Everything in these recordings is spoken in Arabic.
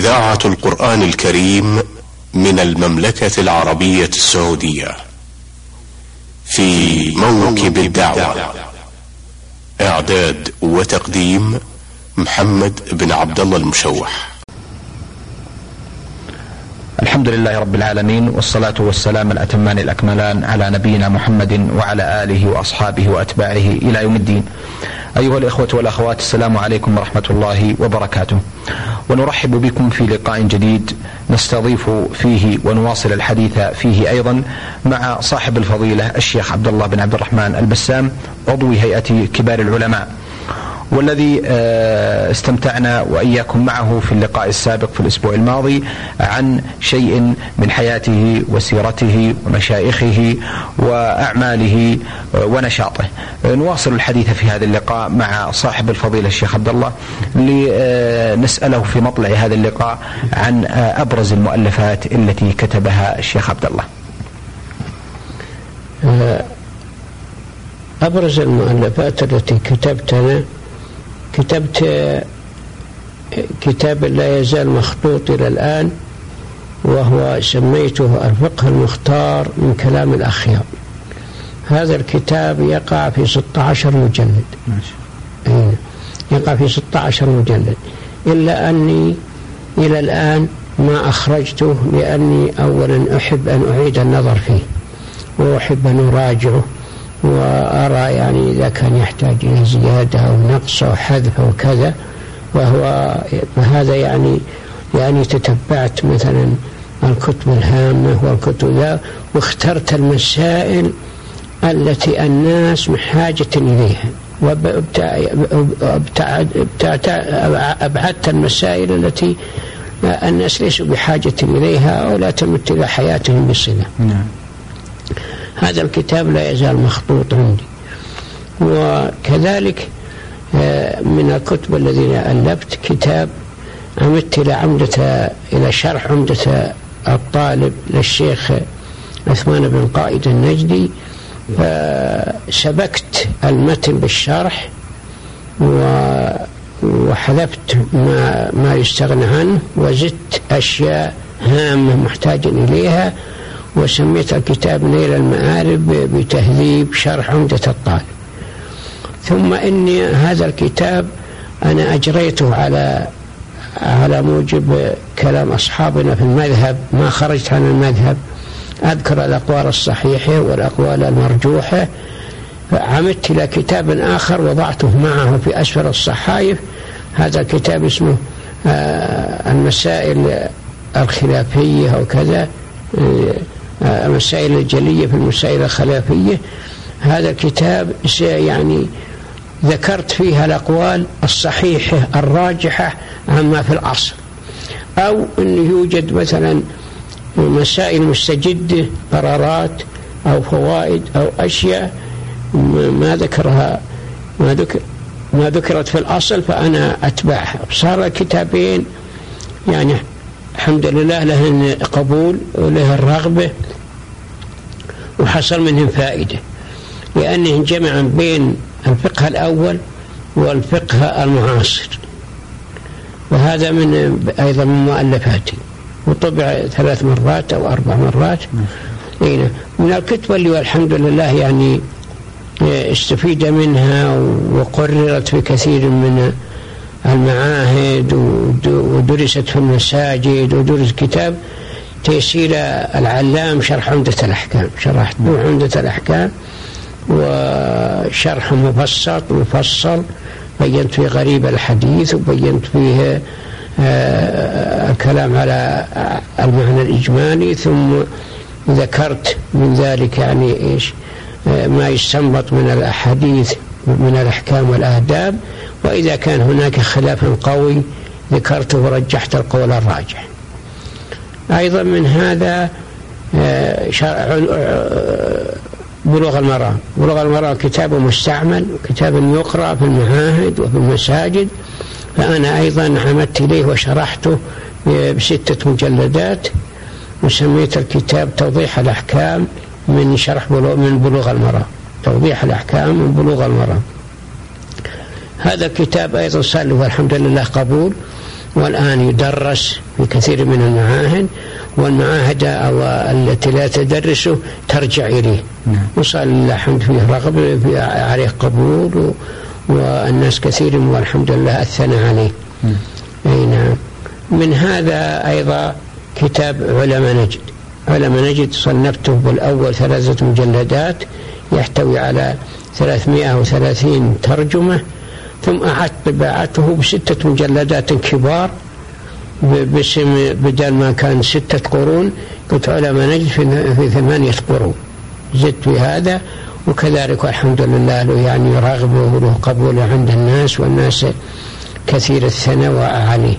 إذاعة القرآن الكريم من المملكة العربية السعودية في موكب الدعوة. إعداد وتقديم محمد بن عبد الله المشوح. الحمد لله رب العالمين والصلاة والسلام الأتمان الأكملان على نبينا محمد وعلى آله وأصحابه وأتباعه إلى يوم الدين. أيها الإخوة والأخوات السلام عليكم ورحمة الله وبركاته. ونرحب بكم في لقاء جديد نستضيف فيه ونواصل الحديث فيه أيضا مع صاحب الفضيلة الشيخ عبد الله بن عبد الرحمن البسام عضو هيئة كبار العلماء. والذي آه، استمتعنا وإياكم معه في اللقاء السابق في الأسبوع الماضي عن شيء من حياته وسيرته ومشايخه وأعماله آه، ونشاطه. آه، نواصل الحديث في هذا اللقاء مع صاحب الفضيلة الشيخ عبد الله لنسأله في مطلع هذا اللقاء عن أبرز المؤلفات التي كتبها الشيخ عبد الله. أبرز المؤلفات التي كتبتها كتبت كتاب لا يزال مخطوط إلى الآن وهو سميته الفقه المختار من كلام الأخيار. هذا الكتاب يقع في 16 مجلد. يقع في 16 مجلد. إلا أني إلى الآن ما أخرجته لأني أولا أحب أن أعيد النظر فيه وأحب أن أراجعه. وأرى يعني إذا كان يحتاج إلى زيادة أو نقص أو حذف أو كذا وهو فهذا يعني يعني تتبعت مثلا الكتب الهامة والكتب ذا واخترت المسائل التي الناس بحاجة إليها وأبعدت المسائل التي الناس ليسوا بحاجة إليها أو لا تمت إلى حياتهم بصلة نعم. هذا الكتاب لا يزال مخطوط عندي. وكذلك آه، من الكتب الذين ألفت كتاب عمدت إلى عمدة إلى شرح عمدة الطالب للشيخ عثمان بن قائد النجدي. فسبكت المتن بالشرح وحذفت ما ما يستغنى عنه وزدت أشياء هامة محتاج إليها. وسميت الكتاب نيل المآرب بتهذيب شرح عمدة الطالب ثم إني هذا الكتاب أنا أجريته على على موجب كلام أصحابنا في المذهب ما خرجت عن المذهب. أذكر الأقوال الصحيحة والأقوال المرجوحة. فعمدت إلى كتاب آخر وضعته معه في أسفل الصحائف. هذا الكتاب اسمه آه، المسائل الخلافية أو كذا. آه، المسائل الجلية في المسائل الخلافية. هذا الكتاب يعني ذكرت فيها الأقوال الصحيحة الراجحة عما في الأصل أو أنه يوجد مثلا مسائل مستجدة قرارات أو فوائد أو أشياء ما ذكرها ما ذكر ما ذكرت في الأصل فأنا أتبعها. صار الكتابين يعني الحمد لله له قبول وله الرغبة وحصل منهم فائدة. لأنهم جمعا بين الفقه الأول والفقه المعاصر. وهذا من أيضا من مؤلفاتي. وطبع ثلاث مرات أو أربع مرات. هنا من الكتب اللي والحمد لله يعني استفيد منها وقررت في كثير من المعاهد ودرست في المساجد ودرس كتاب تيسير العلام شرح عمدة الأحكام شرحت عمدة الأحكام وشرح مبسط مفصل بينت فيه غريب الحديث وبينت فيه آه، الكلام على المعنى الإجمالي ثم ذكرت من ذلك يعني إيش آه، ما يستنبط من الأحاديث من الأحكام والآداب وإذا كان هناك خلاف قوي ذكرته ورجحت القول الراجح. أيضا من هذا آه، آه، بلوغ المرام. بلوغ المرام كتاب مستعمل كتاب يقرأ في المعاهد وفي المساجد. فأنا أيضا عمدت إليه وشرحته بستة مجلدات وسميت الكتاب توضيح الأحكام من شرح بلوغ من بلوغ المرام. توضيح الأحكام من بلوغ المرام. هذا الكتاب أيضا صار له الحمد لله قبول والآن يدرس في كثير من المعاهد والمعاهد أو التي لا تدرسه ترجع إليه نعم. وصار لله الحمد فيه رغبة عليه قبول والناس كثير والحمد لله أثنى عليه نعم. أي نعم من هذا أيضا كتاب علماء نجد علماء نجد صنفته بالأول ثلاثة مجلدات يحتوي على 330 ترجمة ثم أعدت طباعته بستة مجلدات كبار باسم بدل ما كان ستة قرون قلت علماء نجد في ثمانية قرون. زدت في هذا وكذلك الحمد لله له يعني رغبة وله قبول عند الناس والناس كثير الثناء عليه.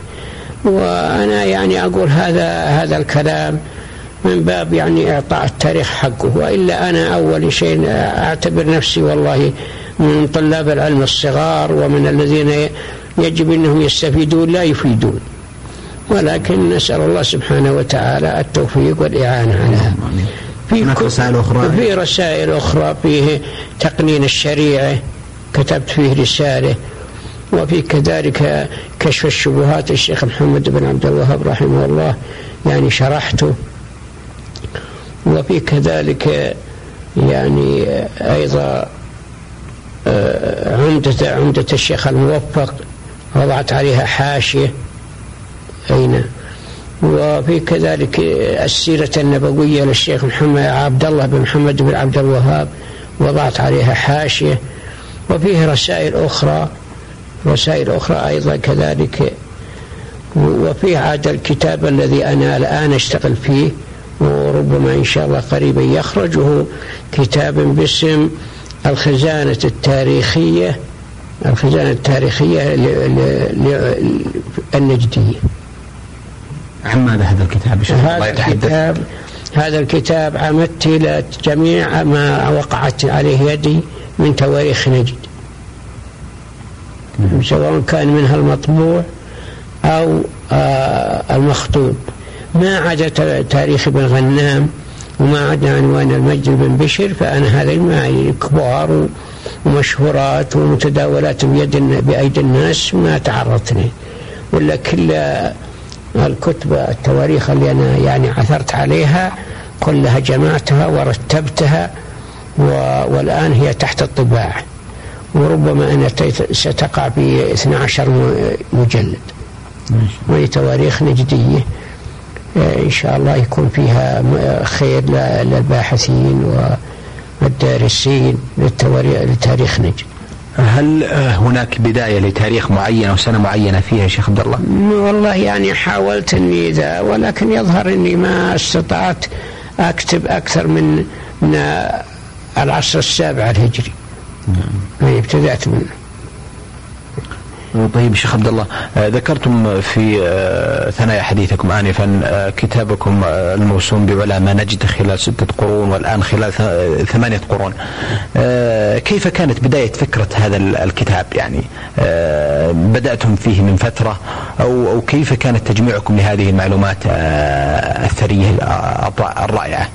وأنا يعني أقول هذا هذا الكلام من باب يعني إعطاء التاريخ حقه وإلا أنا أول شيء أعتبر نفسي والله من طلاب العلم الصغار ومن الذين يجب أنهم يستفيدون لا يفيدون. ولكن نسأل الله سبحانه وتعالى التوفيق والإعانة على في رسائل أخرى؟ في رسائل أخرى فيه تقنين الشريعة كتبت فيه رسالة وفي كذلك كشف الشبهات الشيخ محمد بن عبد الوهاب رحمه الله يعني شرحته. وفي كذلك يعني أيضا آه، عمدة عمدة الشيخ الموفق وضعت عليها حاشية. أين؟ وفي كذلك السيرة النبوية للشيخ محمد عبد الله بن محمد بن عبد الوهاب وضعت عليها حاشية. وفيه رسائل أخرى رسائل أخرى أيضا كذلك. وفيه عاد الكتاب الذي أنا الآن أشتغل فيه وربما إن شاء الله قريبا يخرج كتاب باسم الخزانة التاريخية الخزانة التاريخية النجدية. عن ماذا هذا الكتاب؟ هذا الكتاب هذا الكتاب عمدت إلى جميع ما وقعت عليه يدي من تواريخ نجد. نعم. سواء كان منها المطبوع أو آه المخطوط ما عدا تاريخ ابن غنام وما عدا عنوان المجد بن بشر فأنا هذا المعايير كبار ومشهورات ومتداولات بيد بأيدي الناس ما تعرضت له ولا كل الكتب التواريخ اللي أنا يعني عثرت عليها كلها جمعتها ورتبتها والآن هي تحت الطباعة. وربما أن ستقع في 12 مجلد. وهي تواريخ نجدية. إن شاء الله يكون فيها خير للباحثين والدارسين لتاريخ نجد هل هناك بداية لتاريخ معين أو سنة معينة فيها شيخ عبد الله؟ والله يعني حاولت إني ذا ولكن يظهر إني ما استطعت أكتب أكثر من من العصر السابع الهجري. نعم. ابتدأت منه. طيب شيخ عبد الله آه، ذكرتم في آه، ثنايا حديثكم انفا آه، كتابكم الموسوم بعلماء نجد خلال ستة قرون والآن خلال ثمانية قرون كيف كانت بداية فكرة هذا الكتاب يعني بدأتم فيه من فترة أو أو كيف كانت تجميعكم لهذه المعلومات الثرية الرائعة؟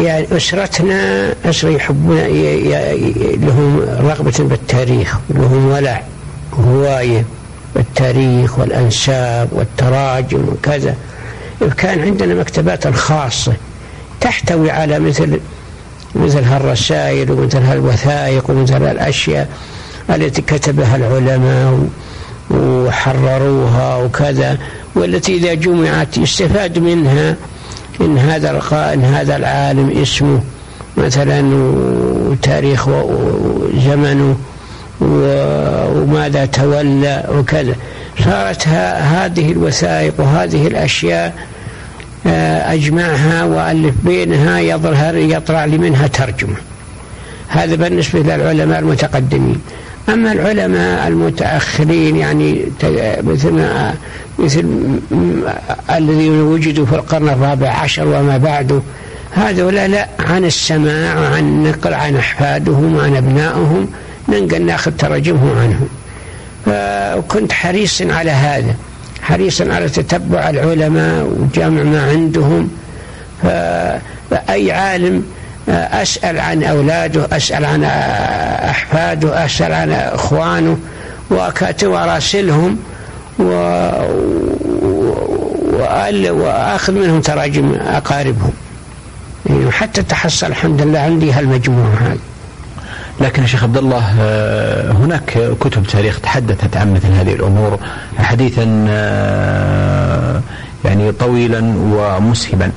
يعني أسرتنا أسرة يحبون لهم رغبة بالتاريخ لهم ولع هواية بالتاريخ والأنساب والتراجم وكذا. كان عندنا مكتبات خاصة تحتوي على مثل مثل هالرسائل ومثل هالوثائق ومثل هالأشياء التي كتبها العلماء وحرروها وكذا والتي إذا جمعت يستفاد منها إن هذا القائل هذا العالم اسمه مثلا وتاريخ زمنه وماذا تولى وكذا. صارت هذه الوثائق وهذه الأشياء آه، أجمعها وألف بينها يظهر يطلع لي منها ترجمة. هذا بالنسبة للعلماء المتقدمين. أما العلماء المتأخرين يعني مثل مثل الذين وجدوا في القرن الرابع عشر وما بعده هذولا لا عن السماع وعن النقل عن أحفادهم وعن أبنائهم ننقل ناخذ تراجمهم عنهم. فكنت حريص على هذا حريصا على تتبع العلماء وجمع ما عندهم. فأي عالم أسأل عن أولاده أسأل عن أحفاده أسأل عن إخوانه وأراسلهم و... وأل... وآخذ منهم تراجم أقاربهم. يعني حتى تحصل الحمد لله عندي هالمجموعة هذه. لكن شيخ عبد الله آه، هناك كتب تاريخ تحدثت عن مثل هذه الأمور حديثا آه، يعني طويلا ومسهبا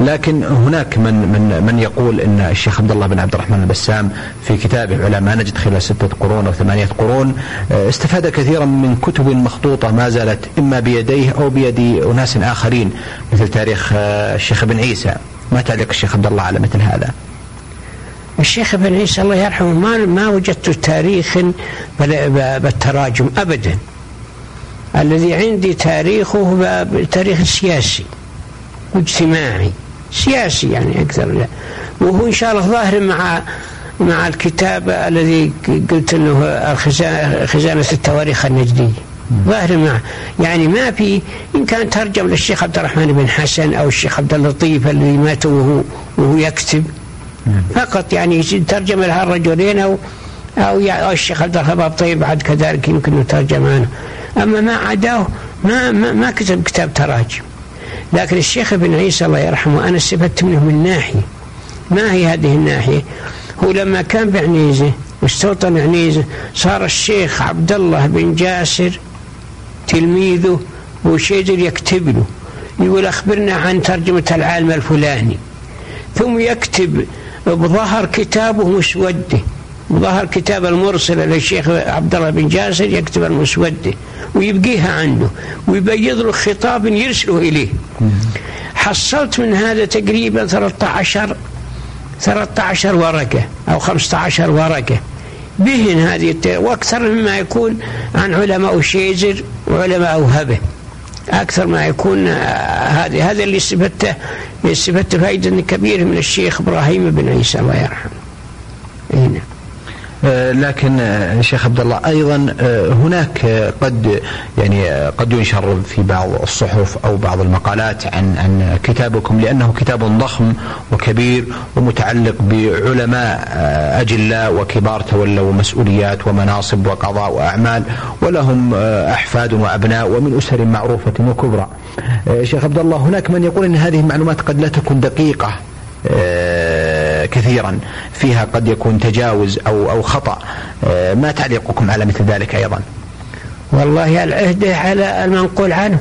لكن هناك من من من يقول إن الشيخ عبد الله بن عبد الرحمن البسام في كتابه على ما نجد خلال ستة قرون أو ثمانية قرون آه، استفاد كثيرا من كتب مخطوطة ما زالت إما بيديه أو بيد أناس آخرين مثل تاريخ الشيخ ابن عيسى. ما تعليق الشيخ عبد الله على مثل هذا؟ الشيخ ابن عيسى الله يرحمه ما ما وجدت تاريخ بالتراجم ابدا. الذي عندي تاريخه تاريخ سياسي واجتماعي. سياسي يعني أكثر. لا. وهو إن شاء الله ظاهر مع مع الكتاب الذي قلت إنه خزانة التواريخ النجديه ظاهر معه يعني ما في إن كان ترجم للشيخ عبد الرحمن بن حسن أو الشيخ عبد اللطيف الذي مات وهو وهو يكتب. فقط يعني ترجم لها الرجلين أو أو الشيخ عبد الوهاب طيب بعد كذلك يمكن يترجم عنه. أما ما عداه ما ما, ما كتب كتاب تراجم. لكن الشيخ ابن عيسى الله يرحمه أنا استفدت منه من ناحية. ما هي هذه الناحية؟ هو لما كان بعنيزه واستوطن عنيزه صار الشيخ عبد الله بن جاسر تلميذه وشيدر يكتب له. يقول أخبرنا عن ترجمة العالم الفلاني. ثم يكتب بظهر كتابه مسودة. ظهر كتاب المرسل للشيخ عبد الله بن جاسر يكتب المسودة. ويبقيها عنده ويبيض له خطاب يرسله إليه حصلت من هذا تقريبا 13 13 ورقة أو 15 ورقة بهن هذه وأكثر مما يكون عن علماء شيزر وعلماء هبه أكثر ما يكون هذه هذا اللي استفدته استفدت فائده كبيرة من الشيخ إبراهيم بن عيسى الله يرحمه. نعم. آه، لكن آه، شيخ عبد الله أيضا آه، هناك قد يعني قد ينشر في بعض الصحف أو بعض المقالات عن عن كتابكم لأنه كتاب ضخم وكبير ومتعلق بعلماء أجلاء وكبار تولوا مسؤوليات ومناصب وقضاء وأعمال ولهم أحفاد وأبناء ومن أسر معروفة وكبرى. شيخ عبد الله هناك من يقول إن هذه المعلومات قد لا تكون دقيقة كثيرا فيها قد يكون تجاوز أو أو خطأ. آه، ما تعليقكم على مثل ذلك أيضا؟ والله العهدة على المنقول عنه.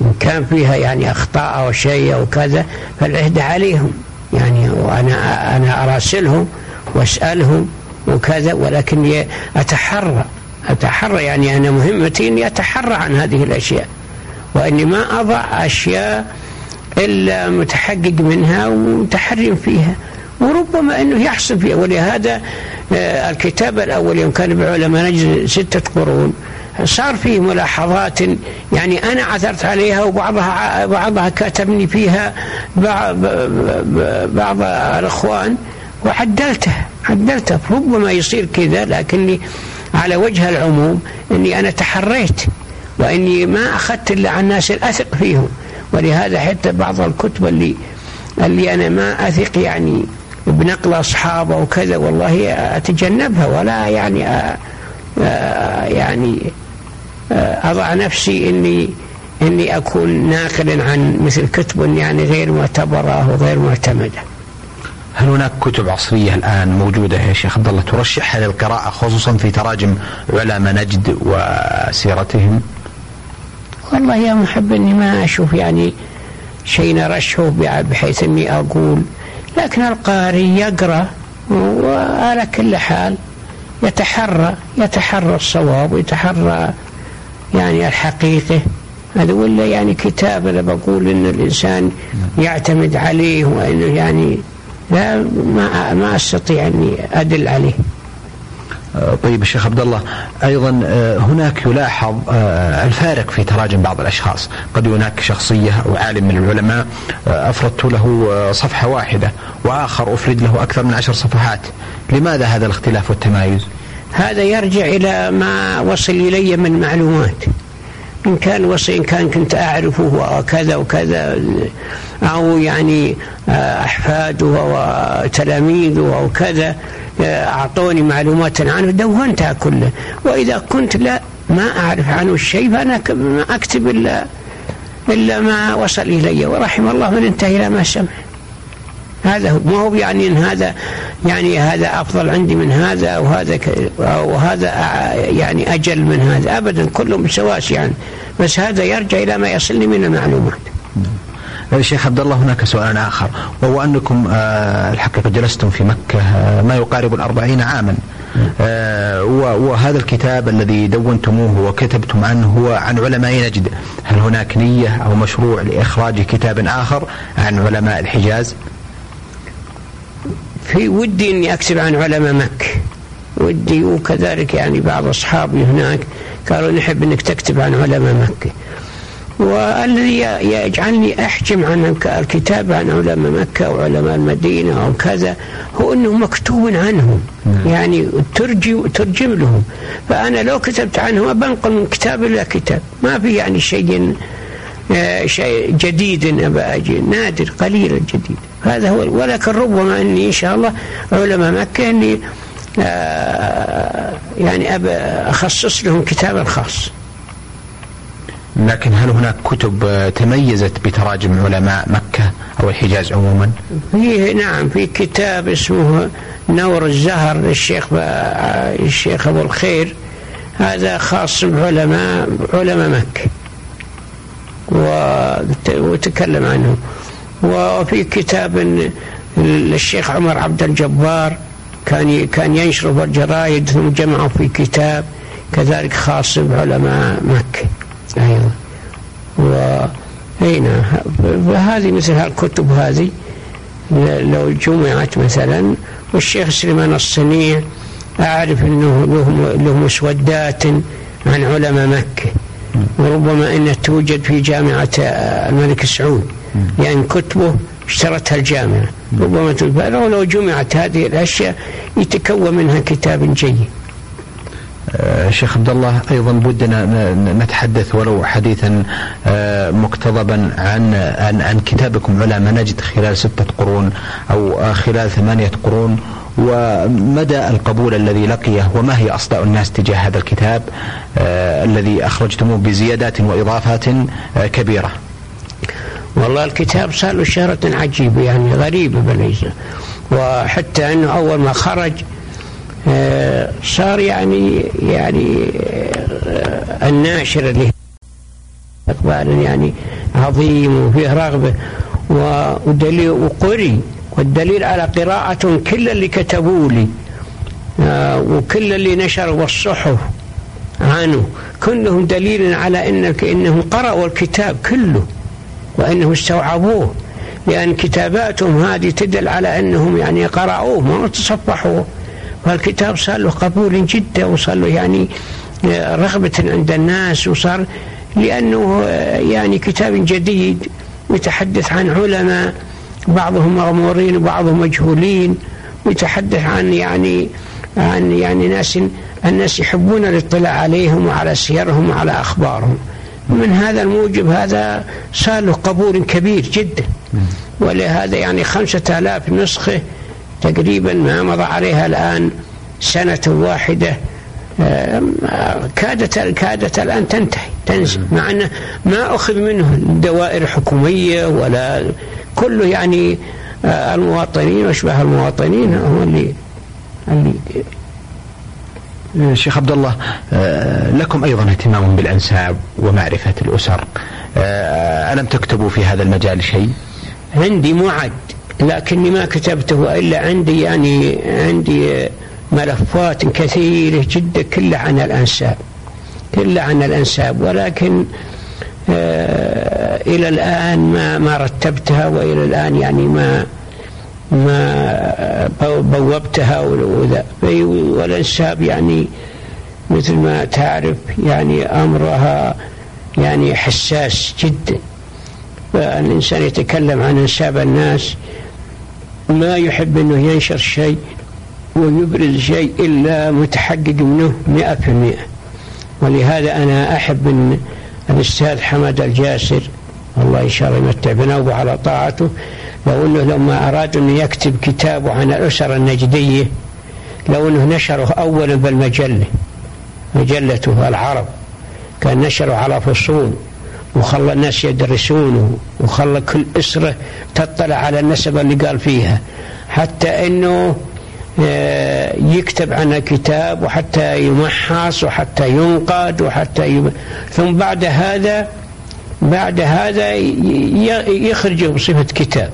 إن كان فيها يعني أخطاء أو شيء أو كذا فالعهدة عليهم. يعني وأنا أنا أراسلهم وأسألهم وكذا ولكن أتحرى. أتحرى يعني أنا مهمتي إني أتحرى عن هذه الأشياء. وإني ما أضع أشياء إلا متحقق منها ومتحرم فيها. وربما أنه يحصل فيها. ولهذا آه، الكتاب الأول يوم كان بعلماء نجد ستة قرون. صار فيه ملاحظات يعني أنا عثرت عليها وبعضها بعضها كاتبني فيها بعض, بعض الإخوان وعدلتها عدلتها. ربما يصير كذا لكني على وجه العموم أني أنا تحريت وإني ما أخذت إلا عن الناس الأثق فيهم. ولهذا حتى بعض الكتب اللي اللي أنا ما أثق يعني بنقل أصحابه وكذا والله أتجنبها ولا يعني أ... يعني أضع نفسي إني إني أكون ناقلا عن مثل كتب يعني غير معتبرة وغير معتمدة هل هناك كتب عصرية الآن موجودة يا شيخ عبد الله ترشحها للقراءة خصوصا في تراجم علماء نجد وسيرتهم؟ والله يا محب إني ما أشوف يعني شيء نرشه بحيث إني أقول لكن القارئ يقرأ وعلى كل حال يتحرى يتحرى الصواب ويتحرى يعني الحقيقة. هذا ولا يعني كتاب أنا بقول إن الإنسان يعتمد عليه وإنه يعني لا ما ما أستطيع أني أدل عليه. طيب الشيخ عبد الله أيضا آه، هناك يلاحظ آه، الفارق في تراجم بعض الأشخاص. قد هناك شخصية أو عالم من العلماء أفردت له صفحة واحدة وآخر أفرد له أكثر من عشر صفحات. لماذا هذا الاختلاف والتمايز؟ هذا يرجع إلى ما وصل إلي من معلومات. إن كان وصي إن كان كنت أعرفه وكذا وكذا أو يعني أحفاده وتلاميذه أو كذا أعطوني معلومات عنه دونتها كلها وإذا كنت لا ما أعرف عنه شيء فأنا ما أكتب إلا إلا ما وصل إلي. ورحم الله من انتهى إلى ما سمع. هذا هو ما هو يعني إن هذا يعني هذا أفضل عندي من هذا وهذا وهذا يعني أجل من هذا. ابدا كلهم سواس يعني بس هذا يرجع إلى ما يصلني من المعلومات. شيخ عبد الله هناك سؤال آخر وهو أنكم آه الحقيقة جلستم في مكة آه ما يقارب الأربعين عاما آه وهذا الكتاب الذي دونتموه وكتبتم عنه هو عن علماء نجد. هل هناك نية أو مشروع لإخراج كتاب آخر عن علماء الحجاز؟ في ودي إني أكتب عن علماء مكة. ودي وكذلك يعني بعض أصحابي هناك قالوا نحب إنك تكتب عن علماء مكة. والذي يجعلني أحجم عن الكتاب عن علماء مكة وعلماء المدينة أو كذا هو إنه مكتوب عنهم. يعني ترجم ترجم لهم. فأنا لو كتبت عنهم بنقل من كتاب إلى كتاب. ما في يعني شيء آه، شيء جديد أبى أجي. نادر قليل الجديد. هذا هو. ولكن ربما إني إن شاء الله علماء مكة إني آه، يعني أخصص لهم كتابا خاص لكن هل هناك كتب تميزت بتراجم علماء مكة أو الحجاز عموما؟ فيه نعم في كتاب اسمه نور الزهر للشيخ الشيخ أبو الخير. هذا خاص بعلماء علماء مكة. وتكلم عنه. وفي كتاب للشيخ عمر عبد الجبار. كان كان ينشر في الجرايد ثم جمعه في كتاب. كذلك خاص بعلماء مكة. أيضا و هنا فهذه مثل هالكتب هذه لو جمعت مثلا والشيخ سليمان الصنيع أعرف أنه له, له مسودات عن علماء مكة. وربما أنها توجد في جامعة الملك سعود. لأن كتبه اشترتها الجامعة. ربما لو لو جمعت هذه الأشياء يتكون منها كتاب جيد. آه، شيخ عبد الله أيضا بدنا نتحدث ولو حديثا آه، مقتضبا عن عن عن كتابكم علماء نجد خلال ستة قرون أو خلال ثمانية قرون ومدى القبول الذي لقيه وما هي أصداء الناس تجاه هذا الكتاب آه، الذي أخرجتموه بزيادات وإضافات كبيرة. والله الكتاب صار له شهرة عجيبة يعني غريبة بليزة وحتى أنه أول ما خرج آه، صار يعني يعني آه، الناشر اللي إقبال يعني عظيم وفيه رغبة ودليل وقري. والدليل على قراءة كل اللي كتبوا لي آه، وكل اللي نشروا الصحف عنه. كلهم دليل على انك إنهم قرأوا الكتاب كله وإنهم استوعبوه. لأن كتاباتهم هذه تدل على إنهم يعني قرأوه ما تصفحوه. فالكتاب صار له قبول جدا وصار له يعني رغبة عند الناس وصار لأنه يعني كتاب جديد يتحدث عن علماء بعضهم مغمورين وبعضهم مجهولين ويتحدث عن يعني عن يعني ناس الناس يحبون الاطلاع عليهم وعلى سيرهم وعلى أخبارهم. من هذا الموجب هذا صار له قبول كبير جدا. ولهذا يعني خمسة آلاف نسخة تقريبا ما مضى عليها الآن سنة واحدة كادت كادت الآن تنتهي تنزل. مع أنه ما أخذ منه دوائر حكومية ولا كله يعني آه، المواطنين واشباه المواطنين هم اللي اللي شيخ عبد الله آه، لكم أيضا اهتمام بالأنساب ومعرفة الأسر. آه، ألم تكتبوا في هذا المجال شيء؟ عندي معد. لكني ما كتبته إلا عندي يعني عندي ملفات كثيرة جدا كلها عن الأنساب كلها عن الأنساب. ولكن آه إلى الآن ما ما رتبتها وإلى الآن يعني ما ما بوبتها وذا والأنساب يعني مثل ما تعرف يعني أمرها يعني حساس جدا. فالإنسان يتكلم عن أنساب الناس ما يحب إنه ينشر شيء ويبرز شيء إلا متحقق منه مئة في المئة. ولهذا أنا أحب إن الأستاذ حمد الجاسر الله إن شاء الله يمتع بنا على طاعته لو إنه لما أراد إنه يكتب كتابه عن الاسر النجدية لو أنه نشره أولا بالمجلة مجلته العرب كان نشره على فصول. وخلى الناس يدرسونه وخلى كل أسرة تطلع على النسبة اللي قال فيها. حتى أنه آه، يكتب عنها كتاب وحتى يمحص وحتى ينقد وحتى يب... ثم بعد هذا بعد هذا يخرج بصفة كتاب.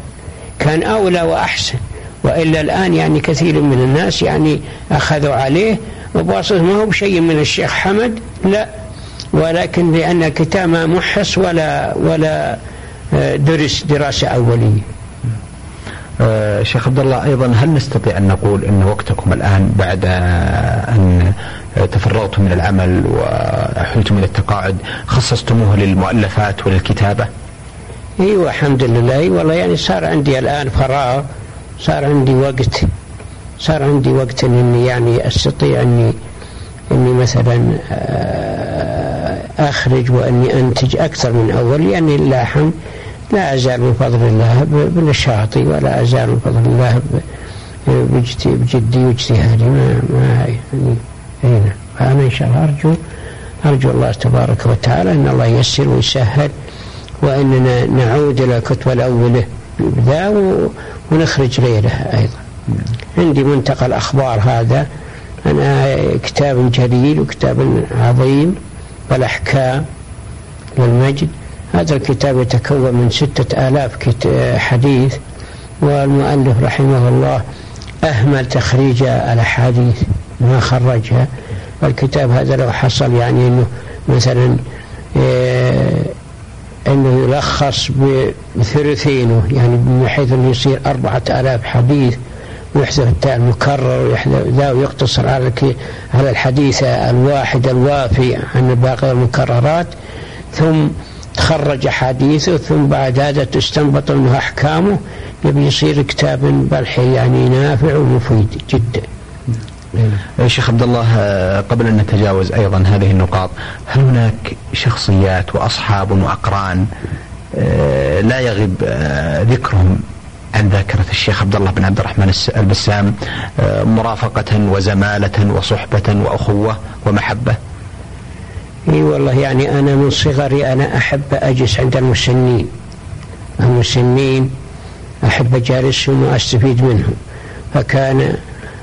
كان أولى وأحسن. وإلا الآن يعني كثير من الناس يعني أخذوا عليه. وبواسطة ما هو بشيء من الشيخ حمد لا. ولكن لأن كتاب ما محص ولا ولا آه، درس دراسة أولية آه شيخ عبد الله أيضا هل نستطيع أن نقول إن وقتكم الآن بعد أن تفرغتم من العمل وحلتم إلى التقاعد خصصتموه للمؤلفات وللكتابة؟ إيوه الحمد لله والله يعني صار عندي الآن فراغ صار عندي وقت صار عندي وقت إني يعني أستطيع اني إني مثلا آه، أخرج وأني أنتج أكثر من أول لاني لاحم لا أزال من فضل الله بنشاطي ولا أزال من فضل الله بجدي واجتهادي ما ما يعني هنا فأنا إن شاء الله أرجو أرجو الله تبارك وتعالى أن الله ييسر ويسهل وأننا نعود إلى الكتب الأولة بذا ونخرج غيرها أيضا. عندي منتقى الأخبار هذا أنا كتاب جليل وكتاب عظيم. والأحكام والمجد. هذا الكتاب يتكون من ستة آلاف حديث والمؤلف رحمه الله أهمل تخريج الأحاديث ما خرجها. والكتاب هذا لو حصل يعني أنه مثلا إيه أنه يلخص بثلثينه يعني من حيث أنه يصير أربعة آلاف حديث. ويحذف التاء المكرر ذا ويقتصر على على الحديث الواحد الوافي عن باقي المكررات ثم تخرج أحاديثه ثم بعد هذا تستنبط منه أحكامه. يبي يصير كتاب بلحي يعني نافع ومفيد جدا. يا شيخ عبد الله قبل أن نتجاوز أيضا هذه النقاط، هل هناك شخصيات وأصحاب وأقران آه، لا يغيب آه، ذكرهم عن ذاكرة الشيخ عبد الله بن عبد الرحمن البسام آه، مرافقة وزمالة وصحبة وأخوة ومحبة. إي والله يعني أنا من صغري أنا أحب أجلس عند المسنين. المسنين أحب اجالسهم واستفيد منهم. فكان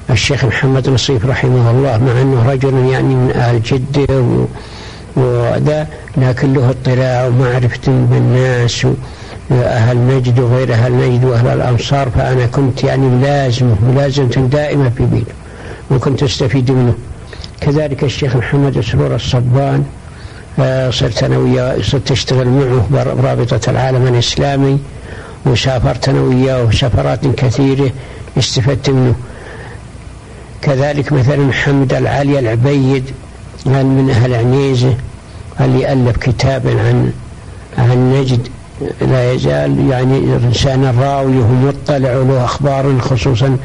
الشيخ محمد نصيف رحمه الله مع أنه رجل يعني من أهل جدة وذا لكن له اطلاع ومعرفة بالناس واهل نجد وغير أهل نجد واهل الامصار فأنا كنت يعني ملازمه ملازمة دائمة في بيته وكنت أستفيد منه. كذلك الشيخ محمد سرور الصبان آه، صرت أنا وياه صرت أشتغل معه برابطة العالم الإسلامي وسافرت أنا وياه سفرات كثيرة استفدت منه. كذلك مثلا محمد العالي العبيد من أهل عنيزة اللي الف كتابا عن عن نجد. لا يزال يعني انسان راوي ومطلع وله أخبار خصوصا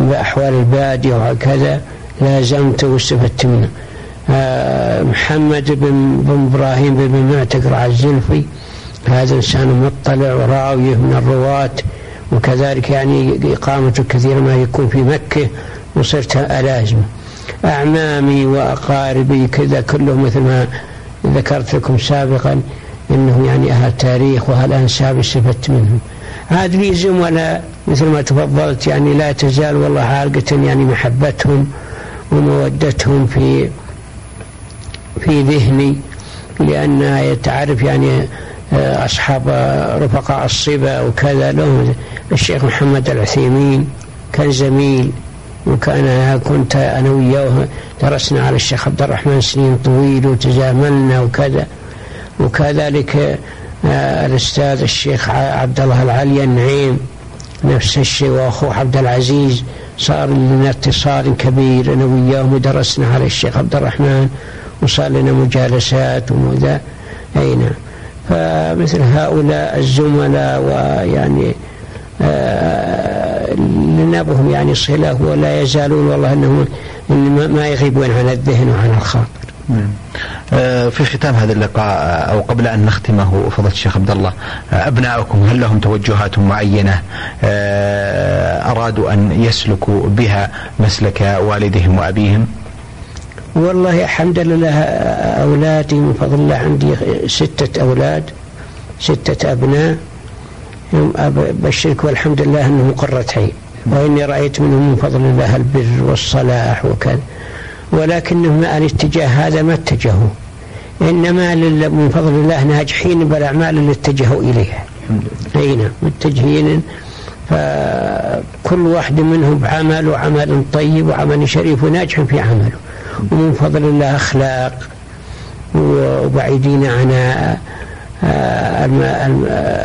بأحوال البادية وهكذا. لازمته واستفدت منه. آه، محمد بن, بن إبراهيم بن معتق الزلفي هذا انسان مطلع وراوي من الرواة وكذلك يعني إقامته كثير ما يكون في مكة وصرت الازمه أعمامي وأقاربي كذا كلهم مثل ما ذكرت لكم سابقا. انهم يعني أهل تاريخ وأهل أنساب استفدت منهم. عاد لي زملاء مثل ما تفضلت يعني لا تزال والله عالقة يعني محبتهم ومودتهم في في ذهني لأن تعرف يعني آه، أصحاب رفقاء الصبا وكذا. لهم الشيخ محمد العثيمين كان زميل وكان كنت أنا وياه درسنا على الشيخ عبد الرحمن سنين طويل وتزاملنا وكذا. وكذلك آه، الأستاذ الشيخ عبد الله العلي النعيم نفس الشيء وأخوه عبد العزيز صار لنا اتصال كبير أنا وياه ودرسنا على الشيخ عبد الرحمن وصار لنا مجالسات ومذا. أي نعم. فمثل هؤلاء الزملاء ويعني آه يعني صلة ولا يزالون والله أنهم ما يغيبون عن الذهن وعن الخاطر. في ختام هذا اللقاء آه، أو قبل أن نختمه فضيله الشيخ عبد الله. آه، ابنائكم هل لهم توجهات معينة؟ أرادوا أن يسلكوا بها مسلك والدهم وأبيهم؟ والله الحمد لله أولادي من فضل الله عندي ستة أولاد ستة أبناء. بشرك والحمد لله انهم قرة عين وإني رأيت منهم من فضل الله البر والصلاح وكذا. ولكنهم الاتجاه هذا ما اتجهوا. إنما من فضل الله ناجحين بالأعمال اللي اتجهوا إليها. أي نعم متجهين. فكل واحد منهم بعمل وعمل طيب وعمل شريف وناجح في عمله. ومن فضل الله أخلاق وبعيدين عن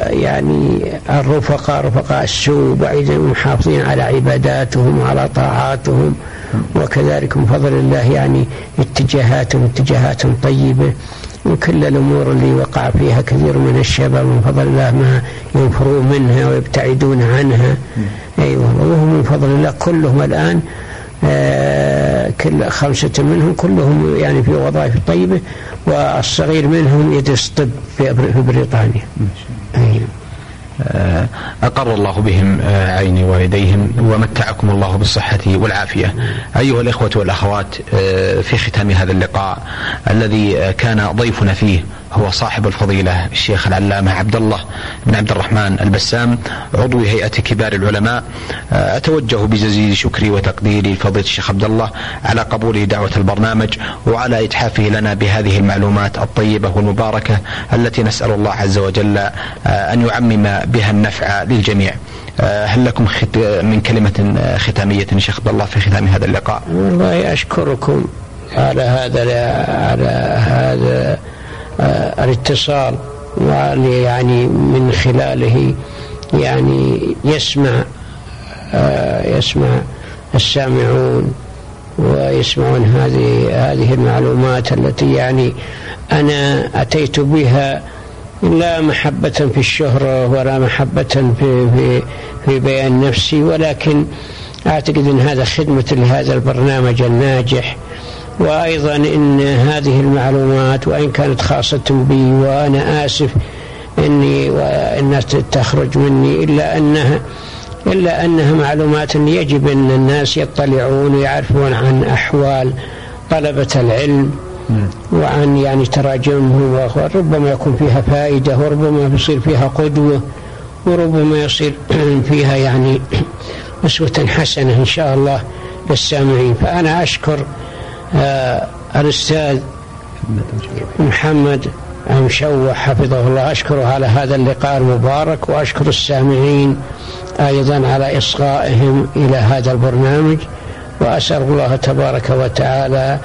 يعني الرفقاء رفقاء السوء بعيدين محافظين على عباداتهم وعلى طاعاتهم. وكذلك من فضل الله يعني اتجاهاتهم اتجاهات طيبة. وكل الأمور اللي وقع فيها كثير من الشباب من فضل الله ما ينفرون منها ويبتعدون عنها. أيوة وهم من فضل الله كلهم الآن آه كل خمسة منهم كلهم يعني في وظائف طيبة والصغير منهم يدرس طب في بريطانيا. أيوة. آه، أقر الله بهم آه، عين والديهم ومتعكم الله بالصحة والعافية. أيها الإخوة والأخوات آه، في ختام هذا اللقاء الذي كان ضيفنا فيه هو صاحب الفضيلة الشيخ العلامة عبد الله بن عبد الرحمن البسام عضو هيئة كبار العلماء. أتوجه بجزيل شكري وتقديري لفضيلة الشيخ عبد الله على قبوله دعوة البرنامج وعلى إتحافه لنا بهذه المعلومات الطيبة والمباركة التي نسأل الله عز وجل أن يعمم بها النفع للجميع. هل لكم من كلمة ختامية شيخ عبد الله في ختام هذا اللقاء؟ والله أشكركم على هذا على هذا آه، الاتصال وعلي يعني من خلاله يعني يسمع آه، يسمع السامعون ويسمعون هذه هذه المعلومات التي يعني أنا أتيت بها لا محبة في الشهرة ولا محبة في في في بيان نفسي ولكن أعتقد إن هذا خدمة لهذا البرنامج الناجح. وأيضا إن هذه المعلومات وإن كانت خاصة بي وأنا آسف إني وإنها تخرج مني إلا أنها إلا أنها معلومات يجب أن الناس يطلعون ويعرفون عن أحوال طلبة العلم وعن يعني تراجمهم وربما يكون فيها فائدة وربما يصير فيها قدوة وربما يصير فيها يعني أسوة حسنة إن شاء الله للسامعين. فأنا أشكر الأستاذ محمد مشوح حفظه الله. أشكره على هذا اللقاء المبارك وأشكر السامعين أيضا على إصغائهم إلى هذا البرنامج. وأسأل الله تبارك وتعالى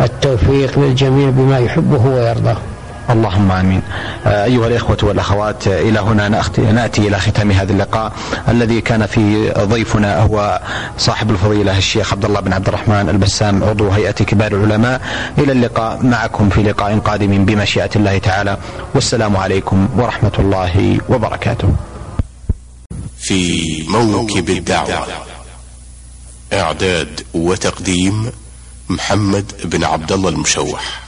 التوفيق للجميع بما يحبه ويرضاه. اللهم آمين. آه، أيها الإخوة والأخوات إلى هنا نأتي إلى ختام هذا اللقاء الذي كان فيه ضيفنا هو صاحب الفضيلة الشيخ عبد الله بن عبد الرحمن البسام عضو هيئة كبار العلماء. إلى اللقاء معكم في لقاء قادم بمشيئة الله تعالى والسلام عليكم ورحمة الله وبركاته. في موكب الدعوة إعداد وتقديم محمد بن عبد الله المشوح